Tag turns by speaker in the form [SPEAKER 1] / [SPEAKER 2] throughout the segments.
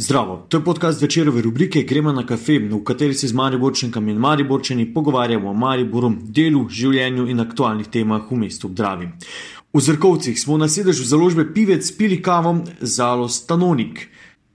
[SPEAKER 1] Zdravo, to je podcast večerove rubrike Gremo na kafe, v kateri se z Mariborčankami in Mariborčani pogovarjamo o Mariboru, delu, življenju in aktualnih temah v mestu Dravi. V Zrkovcih smo na sedežu založbe Pivec pili kavo Zalo Stanonik,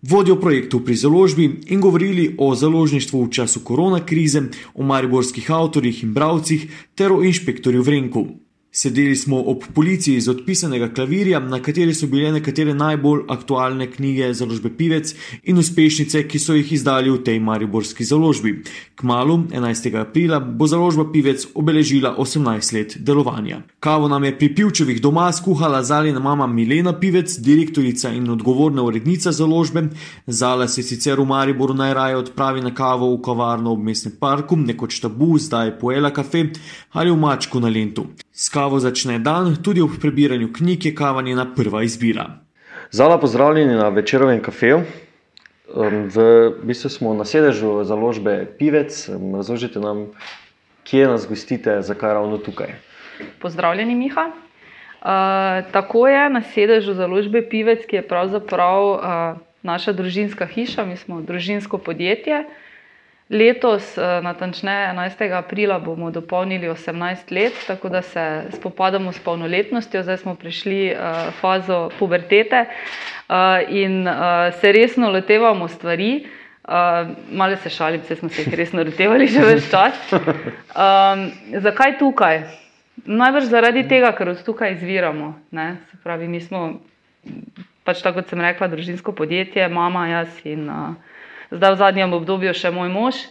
[SPEAKER 1] vodjo projektu pri založbi in govorili o založništvu v času korona krize, o mariborskih avtorjih in bravcih ter o inšpektorju Vrenku. Sedeli smo ob policiji z odpisanega klavirja, na kateri so bile nekatere najbolj aktualne knjige založbe Pivec in uspešnice, ki so jih izdali v tej mariborski založbi. Kmalu, 11. aprila, bo založba Pivec obeležila 18 let delovanja. Kavo nam je pri Pivčevih doma skuhala Zalina mama Milena Pivec, direktorica in odgovorna urednica založbe. Zala se sicer v Mariboru najraje odpravi na kavo v kavarno ob mestnem parku, nekoč tabu, zdaj poela kafe ali v mačku na lentu kavo začne dan, tudi ob prebiranju knjig je kava njena prva izbira.
[SPEAKER 2] Zala, pozdravljeni na večerovem kafeju. V bistvu smo na sedežu založbe Pivec. Razložite nam, kje nas gostite, zakaj ravno tukaj.
[SPEAKER 3] Pozdravljeni, Miha. Uh, tako je na sedežu založbe Pivec, ki je pravzaprav uh, naša družinska hiša, mi smo družinsko podjetje. Uh, Letos, eh, natančneje 11. aprila, bomo dopolnili 18 let, tako da se spopadamo s polnoletnostjo, zdaj smo prišli uh, fazo pubertete uh, in uh, se resno lotevamo stvari. Uh, Malo se šalim, se smo se jih resno lotevali že več časa. Um, zakaj tukaj? Najbrž zaradi tega, ker od tukaj izviramo. Ne? Se pravi, mi smo, pač tako kot sem rekla, družinsko podjetje, mama, jaz in. Uh, zdaj v zadnjem obdobju še moj mož.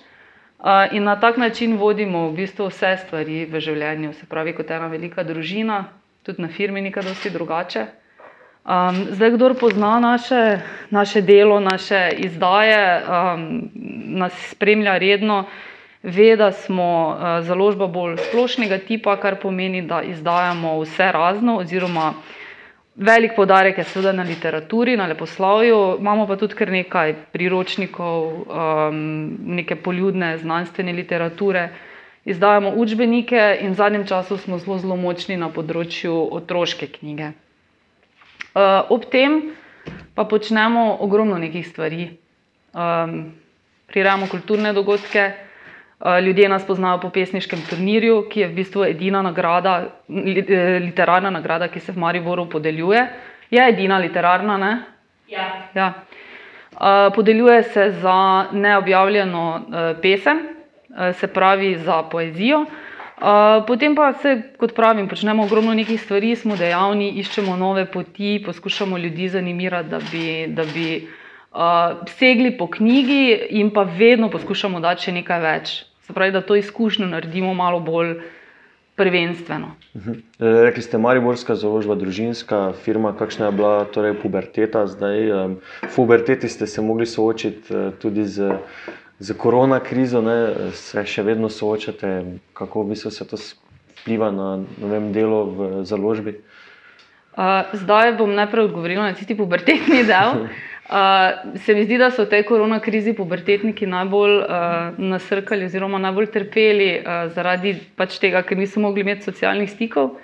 [SPEAKER 3] In na tak način vodimo v bistvu vse stvari v življenju, se pravi, kot ena velika družina, tudi na firmi, nekaj dosti drugače. Um, zdaj, kdo pozna naše, naše delo, naše izdaje, um, nas spremlja redno, ve, da smo uh, založba bolj splošnega tipa, kar pomeni, da izdajamo vse razno, oziroma Velik podarek je seveda na literaturi, na leposlovju, imamo pa tudi kar nekaj priročnikov, um, neke poljudne znanstvene literature. Izdajamo učbenike in v zadnjem času smo zelo, zelo močni na področju otroške knjige. Uh, ob tem pa počnemo ogromno nekih stvari. Um, Prirejamo kulturne dogodke, Eh, ljudje nas poznajo po pesniškem turnirju, ki je v bistvu edina nagrada, eh, literarna nagrada, ki se v Mariboru podeljuje. Je edina literarna, ne?
[SPEAKER 4] Ja.
[SPEAKER 3] ja. Eh, podeljuje se za neobjavljeno pesem, se pravi za poezijo. Potem pa se, kot pravim, počnemo ogromno nekih stvari, smo dejavni, iščemo nove poti, poskušamo ljudi zanimirati, da bi, da bi uh, segli po knjigi in pa vedno poskušamo dati še nekaj več. Se pravi, da to izkušnjo naredimo malo bolj prvenstveno.
[SPEAKER 2] Mhm. E, rekli ste, Mariborska založba, družinska firma, kakšna je bila torej puberteta zdaj? V puberteti ste se mogli soočiti e, tudi z, z korona krizo, ne? se še vedno soočate, kako bi se to vpliva na vem, delo v založbi?
[SPEAKER 3] Zdaj bom najprej odgovorila na tisti pubertetni del. Uh, se mi zdi, da so v tej korona krizi pubertetniki najbolj uh, nasrkali, oziroma najbolj trpeli uh, zaradi pač tega, ker niso mogli imeti socialnih stikov.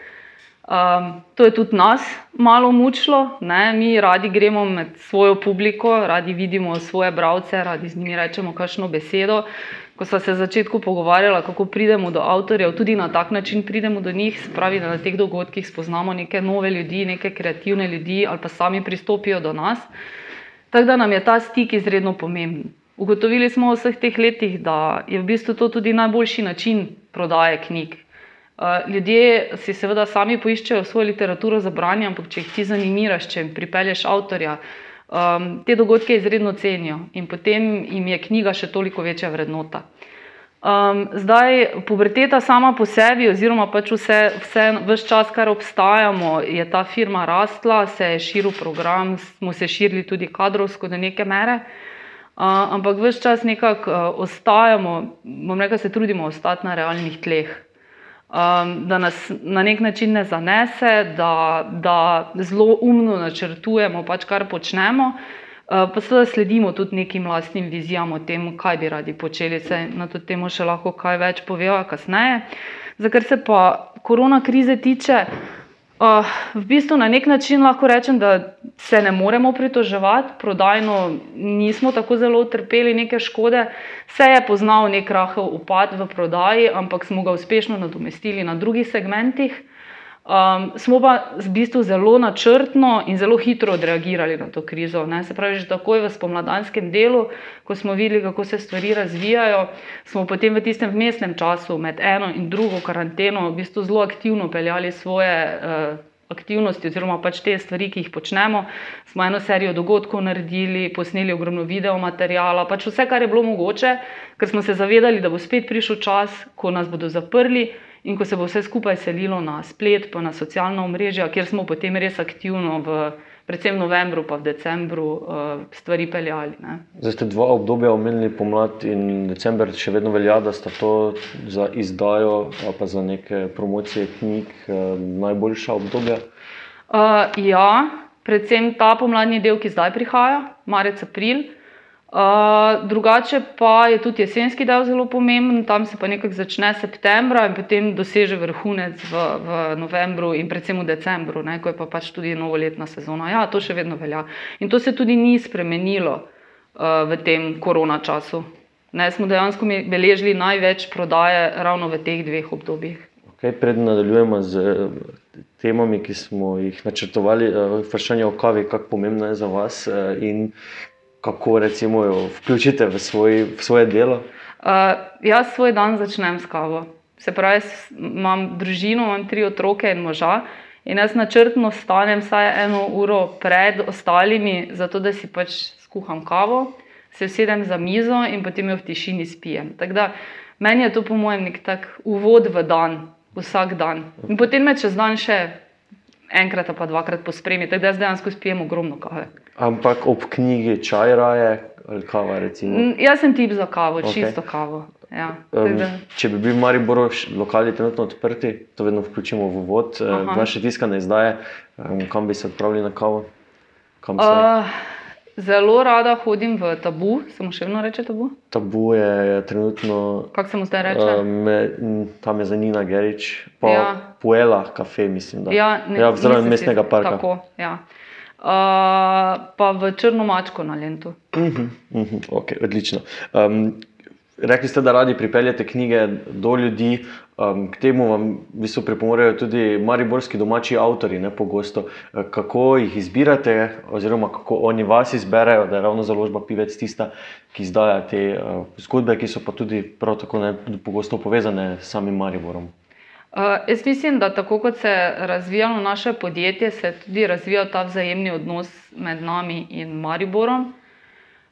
[SPEAKER 3] Um, to je tudi nas malo mučilo, ne? mi radi gremo med svojo publiko, radi vidimo svoje bralce, radi z njimi rečemo kakšno besedo. Ko smo se na začetku pogovarjali, kako pridemo do avtorjev, tudi na tak način pridemo do njih, spravi, da na teh dogodkih spoznamo neke nove ljudi, neke kreativne ljudi ali pa sami pristopijo do nas. Tako da nam je ta stik izredno pomemben. Ugotovili smo v vseh teh letih, da je v bistvu to tudi najboljši način prodaje knjig. Uh, ljudje si seveda sami poiščejo svojo literaturo za branje, ampak če jih ti zanimiraš, če jim pripelješ avtorja, um, te dogodke izredno cenijo in potem jim je knjiga še toliko večja vrednota. Um, zdaj, puberteta sama po sebi, oziroma pač vse, vse, vse čas, kar obstajamo, je ta firma rastla, se je širil program, smo se širili tudi kadrovsko do neke mere. Uh, ampak vse čas nekako uh, ostajamo, bom rekel, se trudimo ostati na realnih tleh. Um, da nas na nek način ne zanese, da, da zelo umno načrtujemo, pač kar počnemo. Eh, pa seveda sledimo tudi nekim vlastnim vizijam o tem, kaj bi radi počeli. Se na to temo še lahko kaj več povejo kasneje. Za kar se pa korona krize tiče, Uh, v bistvu na nek način lahko rečem, da se ne moremo pritoževati, prodajno nismo tako zelo utrpeli neke škode. Se je poznal nek rahel upad v prodaji, ampak smo ga uspešno nadomestili na drugih segmentih. Um, smo pa v bistvu zelo načrtno in zelo hitro odreagirali na to krizo. Ne? Se pravi, že takoj v spomladanskem delu, ko smo videli, kako se stvari razvijajo, smo potem v tistem vmesnem času med eno in drugo karanteno v bistvu zelo aktivno peljali svoje uh, aktivnosti, oziroma pač te stvari, ki jih počnemo. Smo eno serijo dogodkov naredili, posneli ogromno video materijala, pač vse, kar je bilo mogoče, ker smo se zavedali, da bo spet prišel čas, ko nas bodo zaprli. In ko se bo vse skupaj selilo na splet, pa na socialna omrežja, kjer smo potem res aktivno, v, predvsem v novembru, pa v decembru, uh, stvari peljali. Ne.
[SPEAKER 2] Zdaj ste dva obdobja omenili, pomlad in decembr, še vedno velja, da sta to za izdajo, pa za neke promocije knjig uh, najboljša obdobja?
[SPEAKER 3] Uh, ja, predvsem ta pomladni del, ki zdaj prihaja, marec, april. Uh, drugače pa je tudi jesenski del zelo pomemben, tam se pa nekako začne septembra in potem doseže vrhunec v, v novembru in predvsem v decembru, ne, ko je pa pač tudi novoletna sezona. Ja, to še vedno velja. In to se tudi ni spremenilo uh, v tem korona času. Ne, smo dejansko beležili največ prodaje ravno v teh dveh obdobjih.
[SPEAKER 2] Okay, Predem nadaljujemo z temami, ki smo jih načrtovali. Vprašanje o kavi, kako pomembno je za vas in kako recimo jo vključite v, svoj, v svoje delo?
[SPEAKER 3] Uh, jaz svoj dan začnem s kavo. Se pravi, imam družino, imam tri otroke in moža. In jaz načrtno stanem vsaj eno uro pred ostalimi, zato da si pač skuham kavo, se sedem za mizo in potem jo v tišini spijem. Da, meni je to, po mojem, nek tak uvod v dan, vsak dan. In potem me čez dan še enkrat pa dvakrat pospremi, tako da jaz dejansko spijem ogromno kave.
[SPEAKER 2] Ampak ob knjigi čaj raje ali kava? Recimo?
[SPEAKER 3] Mm, jaz sem tip za kavo, okay. čisto kavo. Ja,
[SPEAKER 2] um, če bi bili mari boroš lokali trenutno odprti, to vedno vključimo v vod, naše tiskane izdaje, um, kam bi se odpravili na kavo?
[SPEAKER 3] Zelo rada hodim v tabu, samo še vedno reče tabu.
[SPEAKER 2] Tabu je trenutno.
[SPEAKER 3] Kako se mu zdaj reče? Uh,
[SPEAKER 2] me, tam je za Nina Gerič, pa ja. Puela, kafe, mislim. Da.
[SPEAKER 3] Ja,
[SPEAKER 2] ne, ja zraven mestnega parka.
[SPEAKER 3] Tako, ja. Uh, pa v Črno mačko na Lendu.
[SPEAKER 2] Uh -huh, uh -huh, okay, odlično. Um, rekli ste, da radi pripeljete knjige do ljudi. Um, k temu vam v bistvu pripomorejo tudi mariborski domači avtori, ne pogosto. Uh, kako jih izbirate, oziroma kako oni vas izberejo, da je ravno založba Pivec tista, ki izdaja te uh, zgodbe, ki so pa tudi prav tako ne pogosto povezane s samim Mariborom.
[SPEAKER 3] Uh, jaz mislim, da tako kot se je razvijalo naše podjetje, se je tudi razvijal ta vzajemni odnos med nami in Mariborom.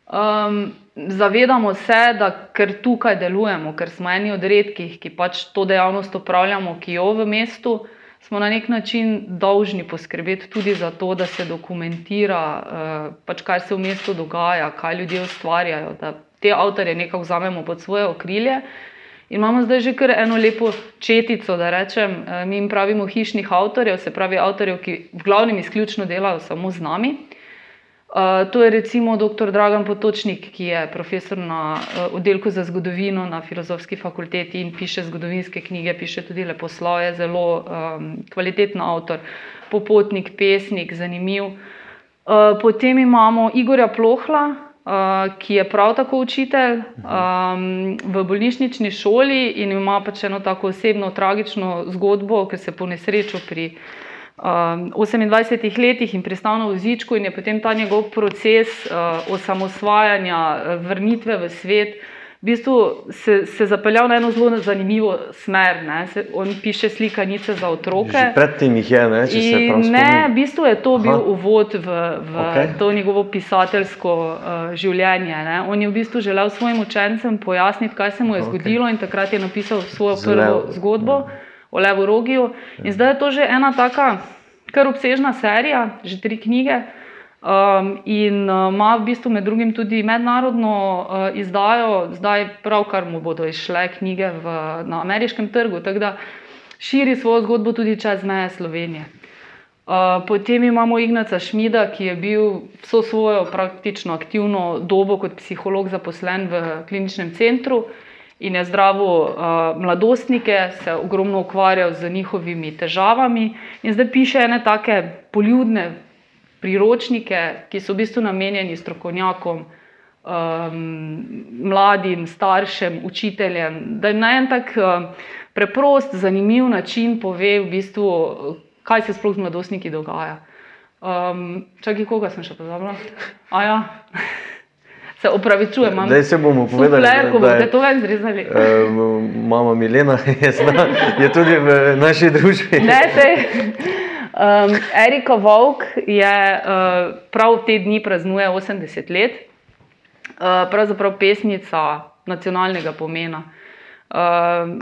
[SPEAKER 3] Um, zavedamo se, da ker tukaj delujemo, ker smo eni od redkih, ki pač to dejavnost upravljamo, ki jo v mestu, smo na nek način dolžni poskrbeti tudi za to, da se dokumentira, uh, pač kaj se v mestu dogaja, kaj ljudje ustvarjajo, da te avtorje nekako vzamemo pod svoje okrilje. In imamo zdaj že kar eno lepo četico, da rečem, uh, mi jim pravimo hišnih avtorjev, se pravi avtorjev, ki v glavnem izključno delajo samo z nami. Uh, to je recimo dr. Dragan Potočnik, ki je profesor na uh, oddelku za zgodovino na filozofski fakulteti in piše zgodovinske knjige, piše tudi leposloje, zelo um, kvaliteten avtor, popotnik, pesnik, zanimiv. Uh, potem imamo Igorja Plohla, ki je prav tako učitelj um, v bolnišnični šoli in ima pač eno tako osebno tragično zgodbo, ki se po nesreču pri um, 28 letih in pristal na vozičku, in je potem ta njegov proces uh, osamosvajanja, uh, vrnitve v svet. V bistvu se, se zapeljal na eno zelo zanimivo smer. Se, on piše slikanice za otroke.
[SPEAKER 2] Predtem jih je, ne? če se prav
[SPEAKER 3] spomnim. Ne, v bistvu je to Aha. bil uvod v, v okay. to njegovo pisateljsko uh, življenje. Ne? On je v bistvu želel svojim učencem pojasniti, kaj se mu je okay. zgodilo, in takrat je napisal svojo Zlev. prvo zgodbo. Ja o Levu Rogiju. In zdaj je to že ena taka, kar obsežna serija, že tri knjige. Um, in uh, ima v bistvu med drugim tudi mednarodno uh, izdajo, zdaj pravkar mu bodo išle knjige v, na ameriškem trgu, tako da širi svojo zgodbo tudi čez meje Slovenije. Uh, potem imamo Ignaca Šmida, ki je bil vso svojo praktično aktivno dobo kot psiholog zaposlen v kliničnem centru in je zdravil uh, mladostnike, se ogromno ukvarjal z njihovimi težavami in zdaj piše ene take poljudne priročnike, ki so v bistvu namenjeni strokovnjakom, um, mladim, staršem, učiteljem, da jim na en tak uh, preprost, zanimiv način pove, v bistvu, kaj se sploh z mladostniki dogaja. Um, Čakaj, koga sem še pozabila? Ja. Se opravičujem, imam
[SPEAKER 2] Zdaj se bomo povedali,
[SPEAKER 3] da,
[SPEAKER 2] da
[SPEAKER 3] boste to več zrezali.
[SPEAKER 2] Eh, Mama Milena je, zna, je tudi v naši družbi.
[SPEAKER 3] Ne, sej. Um, Erika Volk je uh, prav te dni praznuje 80 let, uh, pravzaprav pesnica nacionalnega pomena. Uh,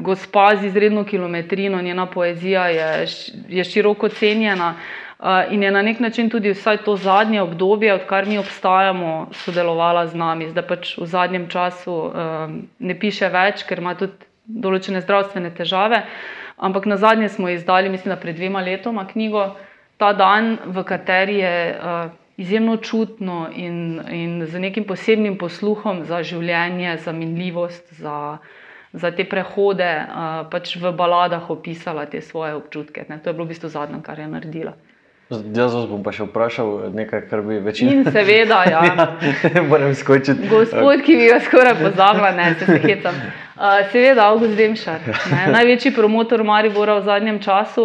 [SPEAKER 3] gospa z izredno kilometrino, njena poezija je, je široko cenjena uh, in je na nek način tudi vsaj to zadnje obdobje, odkar mi obstajamo, sodelovala z nami. Zdaj pač v zadnjem času um, ne piše več, ker ima tudi določene zdravstvene težave. Ampak na zadnje smo izdali, mislim, da pred dvema letoma knjigo Ta dan, v kateri je uh, izjemno čutno in, in z nekim posebnim posluhom za življenje, za minljivost, za, za te prehode, uh, pač v baladah opisala te svoje občutke. Ne. To je bilo v bistvu zadnje, kar je naredila.
[SPEAKER 2] Jaz vas bom pa še vprašal nekaj, kar bi večina.
[SPEAKER 3] In seveda, ja.
[SPEAKER 2] ja, moram skočiti.
[SPEAKER 3] Gospod, ki bi ga skoraj pozabila, ne se se hecam. Uh, seveda, August Demšar, ne, največji promotor Maribora v zadnjem času.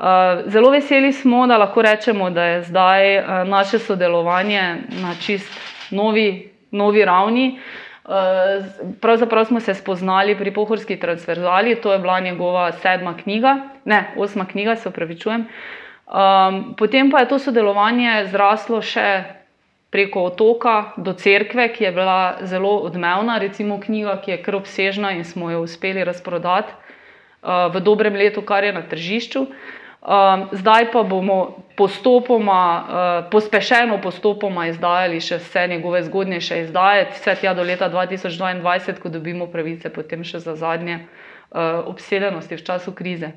[SPEAKER 3] Uh, zelo veseli smo, da lahko rečemo, da je zdaj uh, naše sodelovanje na čist novi, novi ravni. Uh, pravzaprav smo se spoznali pri Pohorski transverzali, to je bila njegova sedma knjiga, ne, osma knjiga, se upravičujem. Um, potem pa je to sodelovanje zraslo še preko otoka do cerkve, ki je bila zelo odmevna, recimo knjiga, ki je kar obsežna in smo jo uspeli razprodati uh, v dobrem letu, kar je na tržišču. Um, zdaj pa bomo postopoma, uh, pospešeno postopoma izdajali še vse njegove zgodnejše izdaje, vse tja do leta 2022, ko dobimo pravice, potem še za zadnje uh, obsedenosti v času krize.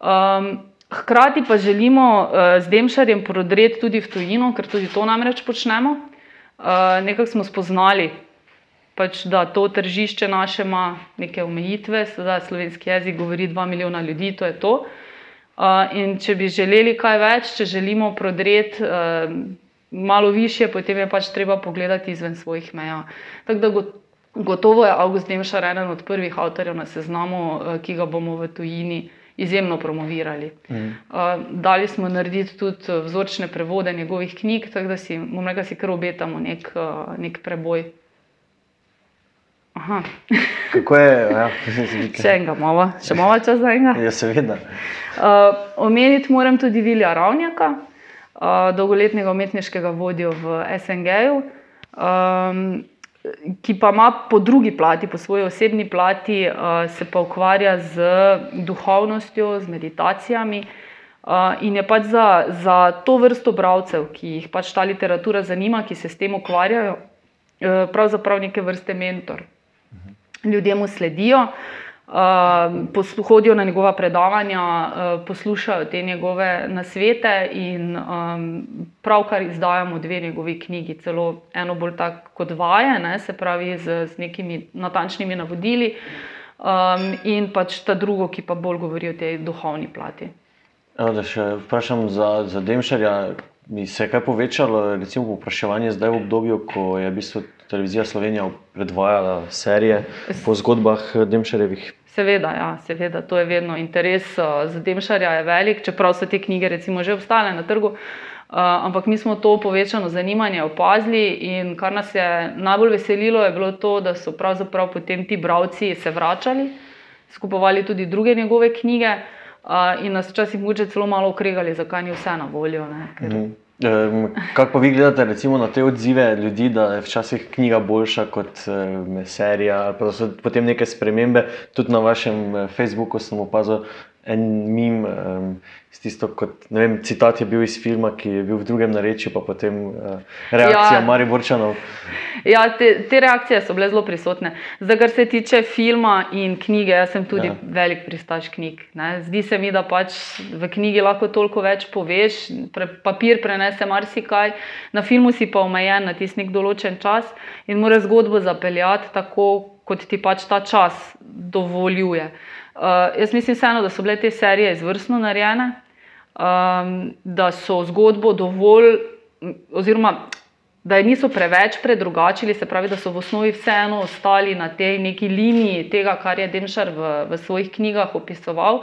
[SPEAKER 3] Um, hkrati pa želimo uh, z Demšarjem prodreti tudi v tujino, ker tudi to namreč počnemo. Uh, Nekako smo spoznali, pač, da to tržišče naše ima neke omejitve, sedaj slovenski jezik govori 2 milijona ljudi, to je to. Uh, in če bi želeli kaj več, če želimo prodreti uh, malo više, potem je pač treba pogledati izven svojih meja. Tako da got- gotovo je August Demšar eden od prvih avtorjev na seznamu, uh, ki ga bomo v tujini izjemno promovirali.
[SPEAKER 2] Mhm.
[SPEAKER 3] Uh, dali smo narediti tudi uh, vzorčne prevode njegovih knjig, tako da si, bom rekla, si kar obetamo nek, uh, nek preboj. Aha,
[SPEAKER 2] Kako je? Ja,
[SPEAKER 3] še enega malo, še malo časa za enega.
[SPEAKER 2] ja, seveda.
[SPEAKER 3] Uh, omeniti moram tudi Vilja Ravnjaka, uh, dolgoletnega umetniškega vodjo v SNG-ju, um, ki pa ima po drugi plati, po svoji osebni plati, uh, se pa ukvarja z duhovnostjo, z meditacijami. Uh, in je pač za, za to vrsto bralcev, ki jih pač ta literatura zanima, ki se s tem ukvarjajo, uh, pravzaprav neke vrste mentor. Ljudje mu sledijo, uh, poslu- hodijo na njegova predavanja, uh, poslušajo te njegove nasvete in um, pravkar izdajamo dve njegovi knjigi, celo eno bolj tako kot vaje, ne, se pravi z, z nekimi natančnimi navodili, um, in pač ta drugo, ki pa bolj govori o tej duhovni plati.
[SPEAKER 2] Da še vprašam za, za Demšarja. Mi se je kaj povečalo, recimo, povpraševanje zdaj v obdobju, ko je v bistvu televizija Slovenija predvajala serije po zgodbah Demšarjevih?
[SPEAKER 3] Seveda, ja, seveda, to je vedno interes uh, za Demšarja je velik, čeprav so te knjige že obstale na trgu. Uh, ampak mi smo to povečano zanimanje opazili in kar nas je najbolj veselilo, je bilo to, da so pravzaprav potem ti bralci se vračali, skupovali tudi druge njegove knjige uh, in nas včasih mogoče celo malo okregali, zakaj ni vse na voljo. Ne, ker,
[SPEAKER 2] Mhm. Um, kako pa vi gledate recimo, na te odzive ljudi, da je včasih knjiga boljša kot um, serija, ali pa so potem neke spremembe? Tudi na vašem Facebooku sem opazil en mim, um, tisto, kot, vem, citat je bil iz filma, ki je bil v drugem narečju, pa potem uh, reakcija
[SPEAKER 3] Ja.
[SPEAKER 2] ja. Mariborčanov.
[SPEAKER 3] Ja, te, te reakcije so bile zelo prisotne. Zdaj, kar se tiče filma in knjige, jaz sem tudi
[SPEAKER 2] Ja.
[SPEAKER 3] velik pristaš knjig. Ne. Zdi se mi, da pač v knjigi lahko toliko več poveš, pre, papir prenese marsikaj, na filmu si pa omejen na tisti določen čas in mora zgodbo zapeljati tako, kot ti pač ta čas dovoljuje. Uh, jaz mislim, vseeno, da so bile te serije izvrstno narejene, um, da so zgodbo dovolj, oziroma da je niso preveč predrugačili, se pravi, da so v osnovi vseeno ostali na tej neki liniji tega, kar je Demšar v, v svojih knjigah opisoval,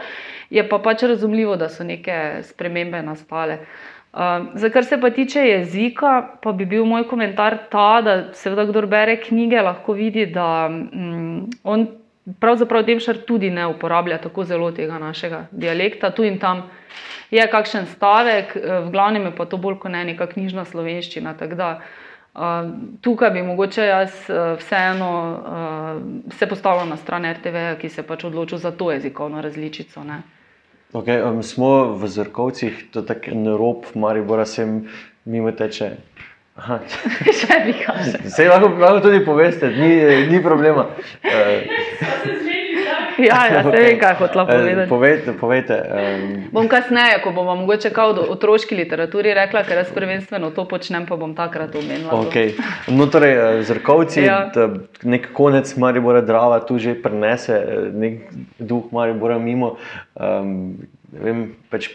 [SPEAKER 3] je pa pač razumljivo, da so neke spremembe nastale. Um, za kar se pa tiče jezika, pa bi bil moj komentar ta, da seveda, kdo bere knjige, lahko vidi, da um, on pravzaprav Demšar tudi ne uporablja tako zelo tega našega dialekta, tu in tam je kakšen stavek, eh, v glavnem je pa to bolj kot ne neka knjižna slovenščina. Da, uh, tukaj bi mogoče jaz uh, vseeno uh, se postavil na stran RTV, ki se pač odločil za to jezikovno različico.
[SPEAKER 2] Okay, um, smo v zrkovcih, to je tako rob, mari bora sem mimo teče.
[SPEAKER 3] Še bi kaj.
[SPEAKER 2] Se lahko, lahko tudi poveste, ni, ni problema.
[SPEAKER 3] Ja, ja, se vem, kaj hočeš
[SPEAKER 2] eh, povedati. Povejte. povejte
[SPEAKER 3] um... Bom kasneje, ko bom mogoče kao o otroški literaturi rekla, ker jaz prvenstveno to počnem, pa bom takrat omenila.
[SPEAKER 2] Okay. No, torej, eh, zrkovci, ja. nek konec Maribora Drava tu že prenese, eh, nek duh Maribora mimo. Um, Vem, pač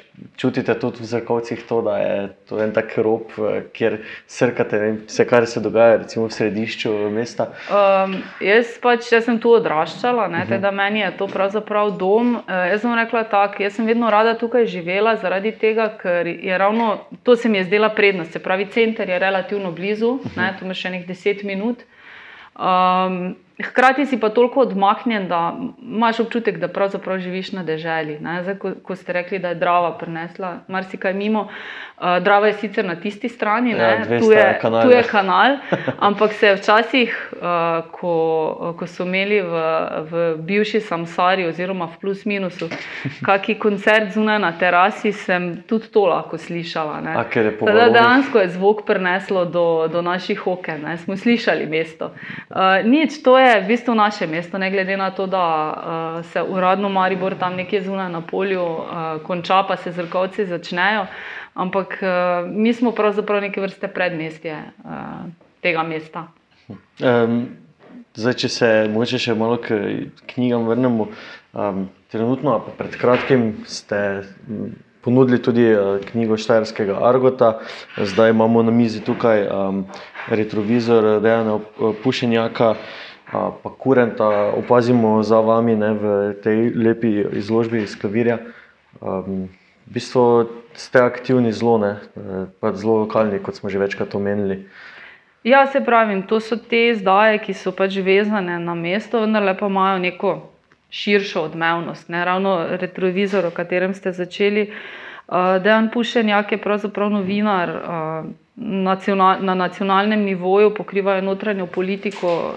[SPEAKER 2] čutite tudi v zrakovcih to, da je to en tak rob, eh, kjer srkate vem, vse, kar se dogaja, recimo v središču mesta.
[SPEAKER 3] Um, jaz, pač, jaz sem tu odraščala, uh mhm. -huh. teda meni je to pravzaprav dom. Uh, jaz sem rekla tako, jaz sem vedno rada tukaj živela, zaradi tega, ker je ravno to se mi je zdela prednost. Se pravi, center je relativno blizu, uh -huh. ne, tu imaš še nekaj deset minut. Um, Hkrati si pa toliko odmaknjen, da imaš občutek, da pravzaprav živiš na deželi. Zdaj, ko, ko ste rekli, da je Drava prinesla marsikaj mimo, uh, Drava je sicer na tisti strani, ja, tu, je, tu je kanal, ampak se je včasih, uh, ko, ko so imeli v, v bivši Samsari oziroma v plus minusu, kakšen koncert zunaj na terasi, sem tudi to lahko slišala.
[SPEAKER 2] Da
[SPEAKER 3] dejansko je zvok prineslo do, do naših oken, smo slišali mesto. Uh, nič, to je v bistvu naše mesto, ne glede na to, da uh, se uradno Maribor tam nekje zunaj na polju uh, konča, pa se zrkovci začnejo. Ampak uh, mi smo pravzaprav neke vrste predmestje uh, tega mesta.
[SPEAKER 2] Um, zdaj, če se morda še malo k knjigam vrnemo. Um, trenutno, pred kratkim ste. Ponudili tudi knjigo Štajerskega Argota, zdaj imamo na mizi tukaj um, retrovizor Dejana Pušenjaka, uh, pa kurenta opazimo za vami ne, v tej lepi izložbi iz klavirja. Um, v bistvu ste aktivni zelo, ne, pa zelo lokalni, kot smo že večkrat omenili.
[SPEAKER 3] Ja, se pravi, to so te izdaje, ki so pač vezane na mesto, vendar pa imajo neko širšo odmevnost. Ne? Ravno retrovizor, o katerem ste začeli. Uh, Dejan Pušenjak je pravzaprav novinar. Uh, na nacionalnem nivoju pokrivajo notranjo politiko.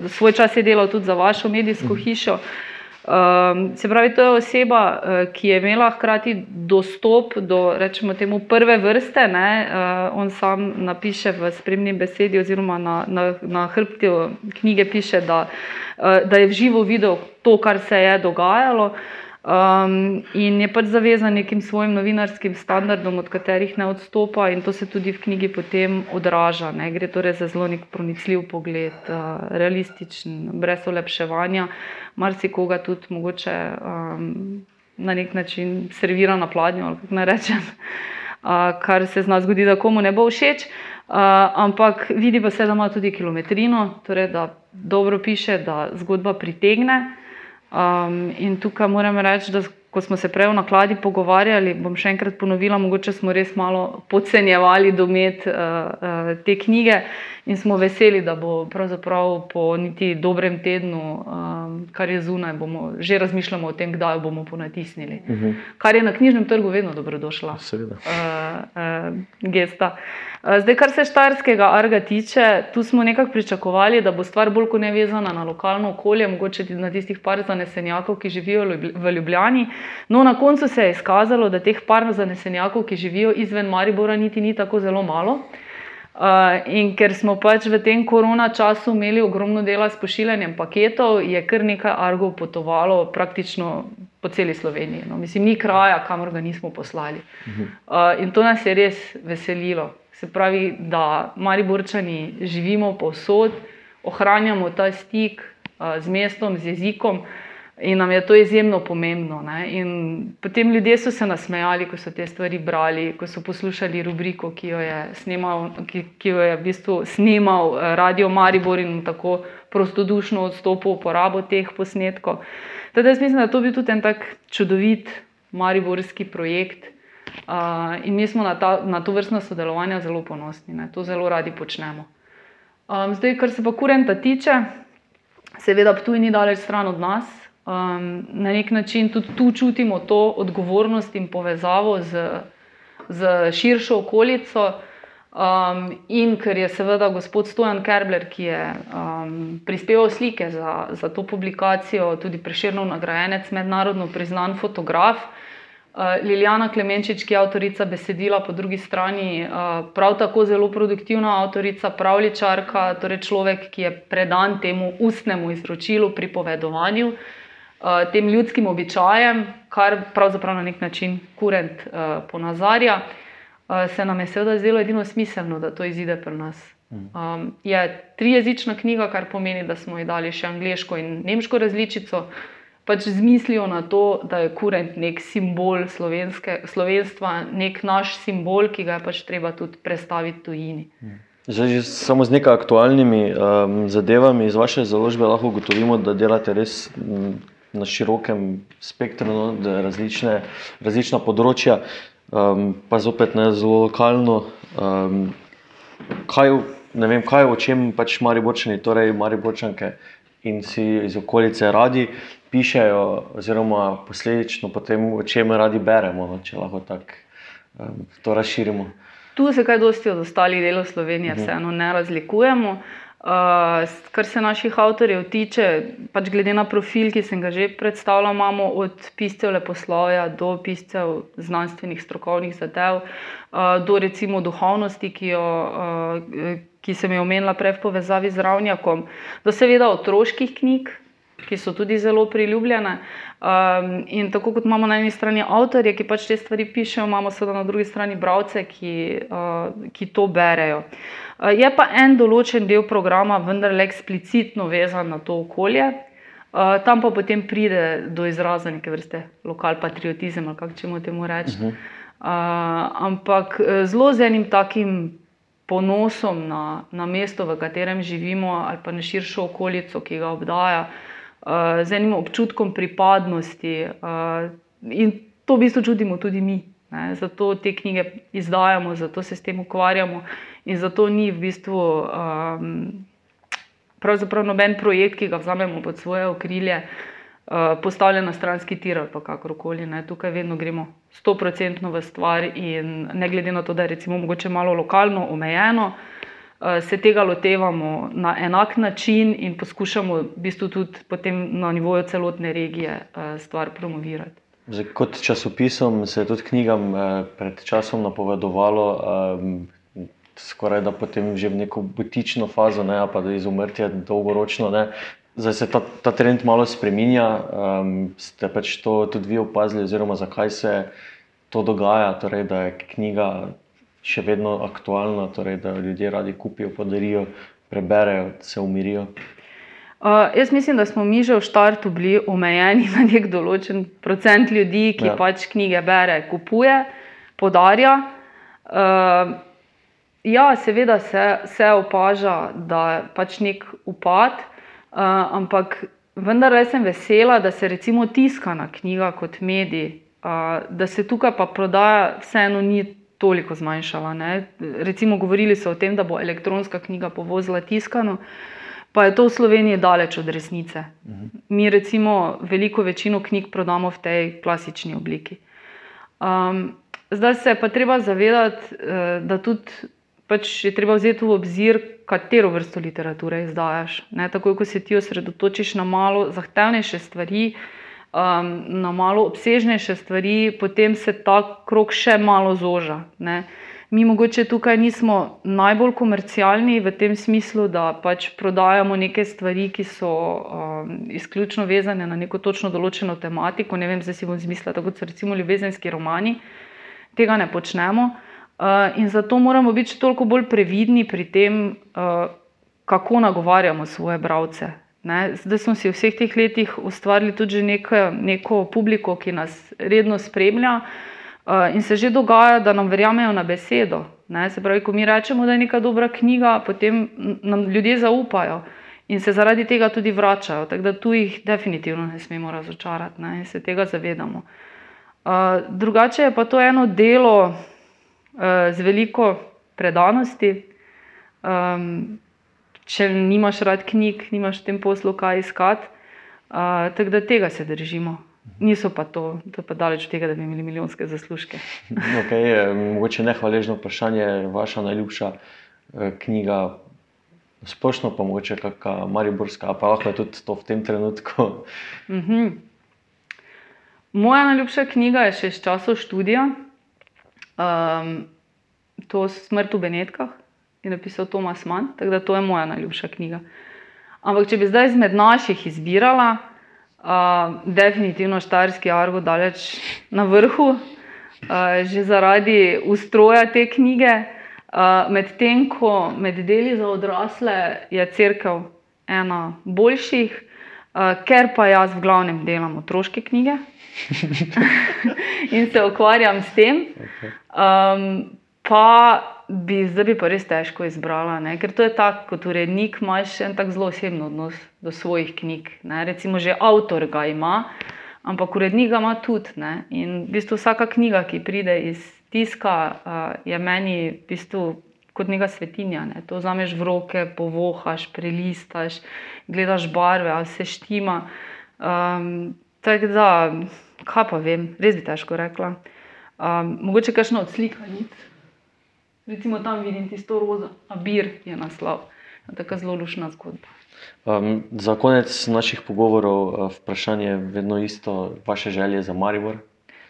[SPEAKER 3] Uh, svoj čas je delal tudi za vašo medijsko mhm. hišo. Um, se pravi, to je oseba, uh, ki je imela hkrati dostop do rečemo, temu prve vrste. Uh, on sam napiše v spremni besedi, oziroma na, na, na hrbti knjige piše, da, da je v živo videl to, kar se je dogajalo. Um, in je pač zavezan nekim svojim novinarskim standardom, od katerih ne odstopa, in to se tudi v knjigi potem odraža. Ne? Gre torej za zelo nek pronicljiv pogled, uh, realističen, brez olepševanja, marsikoga tudi mogoče um, na nek način servira na pladnju, ali kako naj rečem, uh, kar se zna zgoditi, da komu ne bo všeč. Uh, ampak vidi pa se, da ima tudi kilometrino, torej da dobro piše, da zgodba pritegne. Um, in tukaj moram reči, da ko smo se prej v nakladi pogovarjali, bom še enkrat ponovila, mogoče smo res malo podcenjevali domet uh, uh, te knjige in smo veseli, da bo pravzaprav po niti dobrem tednu, um, kar je zunaj, bomo že razmišljali o tem, kdaj jo bomo ponatisnili. Uh mhm. -huh. Kar je na knjižnem trgu vedno dobrodošla.
[SPEAKER 2] Seveda.
[SPEAKER 3] Uh, uh, gesta. Zdaj, kar se štarskega arga tiče, tu smo nekako pričakovali, da bo stvar bolj kot ne vezana na lokalno okolje, mogoče na tistih par zanesenjakov, ki živijo v Ljubljani. No, na koncu se je izkazalo, da teh par zanesenjakov, ki živijo izven Maribora, niti ni tako zelo malo. Uh, in ker smo pač v tem korona času imeli ogromno dela s pošiljanjem paketov, je kar nekaj argov potovalo praktično po celi Sloveniji. No, mislim, ni kraja, kamor ga nismo poslali. Uh, in to nas je res veselilo. Se pravi, da Mariborčani živimo povsod, ohranjamo ta stik, uh, z mestom, z jezikom. In nam je to izjemno pomembno. Potem ljudje so se nasmejali, ko so te stvari brali, ko so poslušali rubriko, ki jo je, snemal, ki, ki jo je v bistvu snimal eh, Radio Maribor in tako prostodušno odstopil uporabo teh posnetkov. Teda jaz mislim, da to bi tudi en tak čudovit mariborski projekt. Uh, in mi smo na, ta, na to vrstno sodelovanje zelo ponosni, ne? to zelo radi počnemo. Um, zdaj, kar se pa kurenta tiče, seveda, tu ni daleč stran od nas, um, na nek način tudi tu čutimo to odgovornost in povezavo z, z širšo okolico. Um, in ker je seveda gospod Stojan Kerbler, ki je um, prispeval slike za, za to publikacijo, tudi preširno nagrajenec, mednarodno priznan fotograf. Uh, Liljana Klemenčič, ki je avtorica besedila, po drugi strani uh, prav tako zelo produktivna avtorica, pravličarka, torej človek, ki je predan temu ustnemu izročilu, pripovedovanju. Uh, uh, tem ljudskim običajem, kar pravzaprav na nek način kurent uh, ponazarja, uh, se nam je seveda zdelo edino smiselno, da to izide pri nas. Um, je trijezična knjiga, kar pomeni, da smo ji dali še angliško in nemško različico. Pač z mislijo na to, da je kurent nek simbol slovenstva, nek naš simbol, ki ga je pač treba tudi predstaviti tujini.
[SPEAKER 2] Zdaj, samo z nekaj aktualnimi um, zadevami iz vaše založbe lahko ugotovimo, da delate res um, na širokem spektru, no, različne, različna področja, um, pa zopet ne zelo lokalno. Um, kaj, ne vem, kaj o čem pač Mariborčani, torej Mariborčanke in si iz okolice radi pišejo, oziroma posledično potem o čem radi beremo, no, če lahko tako um, to razširimo.
[SPEAKER 3] Tu se kaj dosti od ostalih delov Slovenije, mhm. vseeno ne razlikujemo. Uh, kar se naših avtorjev tiče, pač glede na profil, ki sem ga že predstavljal, imamo od piscev leposlovja do piscev znanstvenih, strokovnih zadev, uh, do recimo duhovnosti, ki, jo, uh, ki sem jo omenila prej v povezavi z Ravnjakom, do seveda otroških knjig, ki so tudi zelo priljubljene. Um, in tako kot imamo na eni strani avtorje, ki pač te stvari pišejo, imamo seveda na drugi strani bralce, ki, uh, ki to berejo. Uh, je pa en določen del programa vendarle eksplicitno vezan na to okolje. Uh, tam pa potem pride do izraza neke vrste lokal patriotizem, ali kako čemu temu reči. Uh -huh. uh, ampak zelo z enim takim ponosom na, na mesto, v katerem živimo, ali pa na širšo okolico, ki ga obdaja, uh, z enim občutkom pripadnosti. Uh, in to v bistvu čutimo tudi mi. Ne? Zato te knjige izdajamo, zato se s tem ukvarjamo. In zato ni v bistvu um, noben projekt, ki ga vzamemo pod svoje okrilje, uh, postavljen na stranski tir ali kakorkoli. Ne. Tukaj vedno gremo stoprocentno v stvar in ne glede na to, da je recimo mogoče malo lokalno omejeno. Uh, se tega lotevamo na enak način in poskušamo v bistvu tudi na nivoju celotne regije uh, stvar promovirati.
[SPEAKER 2] Zdaj, kot časopisom se je tudi knjigam eh, pred časom napovedovalo, eh, skoraj da potem že v neko butično fazo, ne, pa da izumrtje dolgoročno. Ne. Zdaj se ta, ta trend malo spremenja. Um, ste pač to tudi vi opazili, oziroma zakaj se to dogaja, torej, da je knjiga še vedno aktualna, torej, da ljudje radi kupijo, podarijo, preberejo, se umirijo.
[SPEAKER 3] Uh, jaz mislim, da smo mi že v startu bili omejeni na nek določen procent ljudi, ki ja. pač knjige bere, kupuje, podarja. Uh, Ja, seveda se, se opaža, da je pač nek upad, uh, ampak vendar sem vesela, da se recimo tiskana knjiga kot medij, uh, da se tukaj pa prodaja vseeno ni toliko zmanjšala. Ne? Recimo govorili so o tem, da bo elektronska knjiga povozila tiskano, pa je to v Sloveniji daleč od resnice. Mi recimo veliko večino knjig prodamo v tej klasični obliki. Um, zdaj se pa treba zavedati, uh, da tudi pač je treba vzeti v obzir, katero vrsto literature izdajaš. Ne? Tako kot se ti osredotočiš na malo zahtevnejše stvari, um, na malo obsežnejše stvari, potem se ta krok še malo zoža. Ne? Mi mogoče tukaj nismo najbolj komercialni v tem smislu, da pač prodajamo neke stvari, ki so um, izključno vezane na neko točno določeno tematiko. Ne vem, zdaj si bom zmislila, tako kot so recimo ljubezenski romani. Tega ne počnemo. Uh, in zato moramo biti toliko bolj previdni pri tem, uh, kako nagovarjamo svoje bralce. Ne. Zdaj smo si v vseh teh letih ustvarili tudi neko, neko publiko, ki nas redno spremlja. Uh, in se že dogaja, da nam verjamejo na besedo. Ne. Se pravi, ko mi rečemo, da je neka dobra knjiga, potem nam ljudje zaupajo in se zaradi tega tudi vračajo. Tako da tu jih definitivno ne smemo razočarati ne. in se tega zavedamo. Uh, drugače je pa to eno delo uh, z veliko predanosti. Um, če nimaš rad knjig, nimaš v tem poslu kaj iskati. Uh, tako da tega se držimo. Niso pa to, to pa daleč od tega, da bi imeli milijonske zaslužke.
[SPEAKER 2] okay, mogoče nehvaležno vprašanje, vaša najljubša eh, knjiga, splošno pa mogoče kakšna mariborska, pa lahko tudi to v tem trenutku.
[SPEAKER 3] Mm -hmm. Moja najljubša knjiga je še iz časov študija. Um, to je Smrt v Benetkah je napisal Tomas Mann, tako da to je moja najljubša knjiga. Ampak, če bi zdaj izmed naših izbirala, uh, definitivno Štajerski Argo daleč na vrhu, uh, že zaradi ustroja te knjige. Uh, Medtem ko med deli za odrasle je crkva ena boljših, uh, ker pa jaz v glavnem delam otroške knjige in se ukvarjam s tem. Um, pa bi zdaj bi pa res težko izbrala, ne? ker to je tako, kot urednik, imaš en tak zelo osebni odnos do svojih knjig. Ne? Recimo, že avtor ga ima, ampak urednik ga ima tudi. Ne? In v bistvu vsaka knjiga, ki pride iz tiska, je meni v bistvu kot neka svetinja. Ne? To vzameš v roke, povohaš, prelistaš, gledaš barve, ali se štima. Um, tako da, kaj pa vem, res bi težko rekla. Um, mogoče kakšno odslikanje. Recimo tam vidim tisto rozo, abir je naslov. Tako zelo lušna zgodba.
[SPEAKER 2] Um, za konec naših pogovorov je uh, vprašanje vedno isto, vaše želje za Maribor.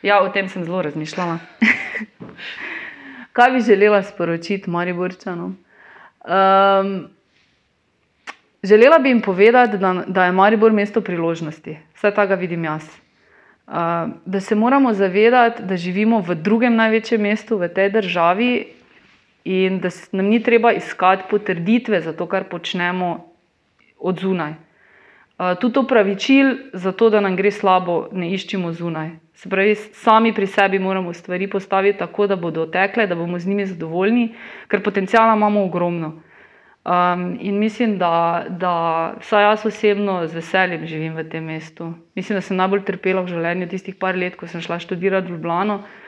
[SPEAKER 3] Ja, o tem sem zelo razmišljala. Kaj bi želela sporočiti Mariborčanom? Um, želela bi jim povedati, da, da je Maribor mesto priložnosti. Vse tega vidim jaz. Uh, da se moramo zavedati, da živimo v drugem največjem mestu v tej državi in da nam ni treba iskati potrditve za to, kar počnemo od zunaj. Tudi opravičil za to, da nam gre slabo, ne iščemo zunaj. Se pravi, sami pri sebi moramo stvari postaviti tako, da bodo tekle, da bomo z njimi zadovoljni, ker potencijala imamo ogromno. Um, in mislim, da, da vsaj jaz osebno z veseljem živim v tem mestu. Mislim, da sem najbolj trpela v življenju tistih par let, ko sem šla študirati v Ljubljano uh,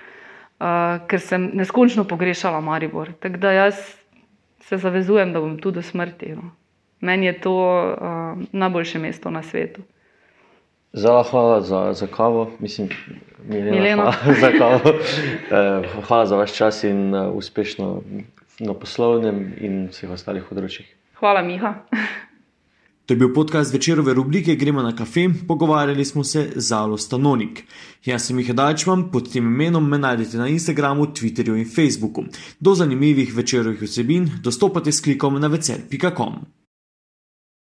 [SPEAKER 3] ker sem neskončno pogrešala Maribor. Tako da jaz se zavezujem, da bom tu do smrti. No. Meni je to uh, najboljše mesto na svetu.
[SPEAKER 2] Zelo hvala za, za kavo, mislim,
[SPEAKER 3] Milena, Milena.
[SPEAKER 2] Hvala, za kavo. uh, hvala za vaš čas in uh, uspešno na poslovnem in vseh ostalih področjih.
[SPEAKER 3] Hvala, Miha.
[SPEAKER 1] To je bil podcast večerove rubrike Gremo na kafe, pogovarjali smo se z Alo Stanonik. Jaz sem jih Dajčman, pod tem imenom me najdete na Instagramu, Twitterju in Facebooku. Do zanimivih večerovih vsebin dostopate s klikom na večer.com.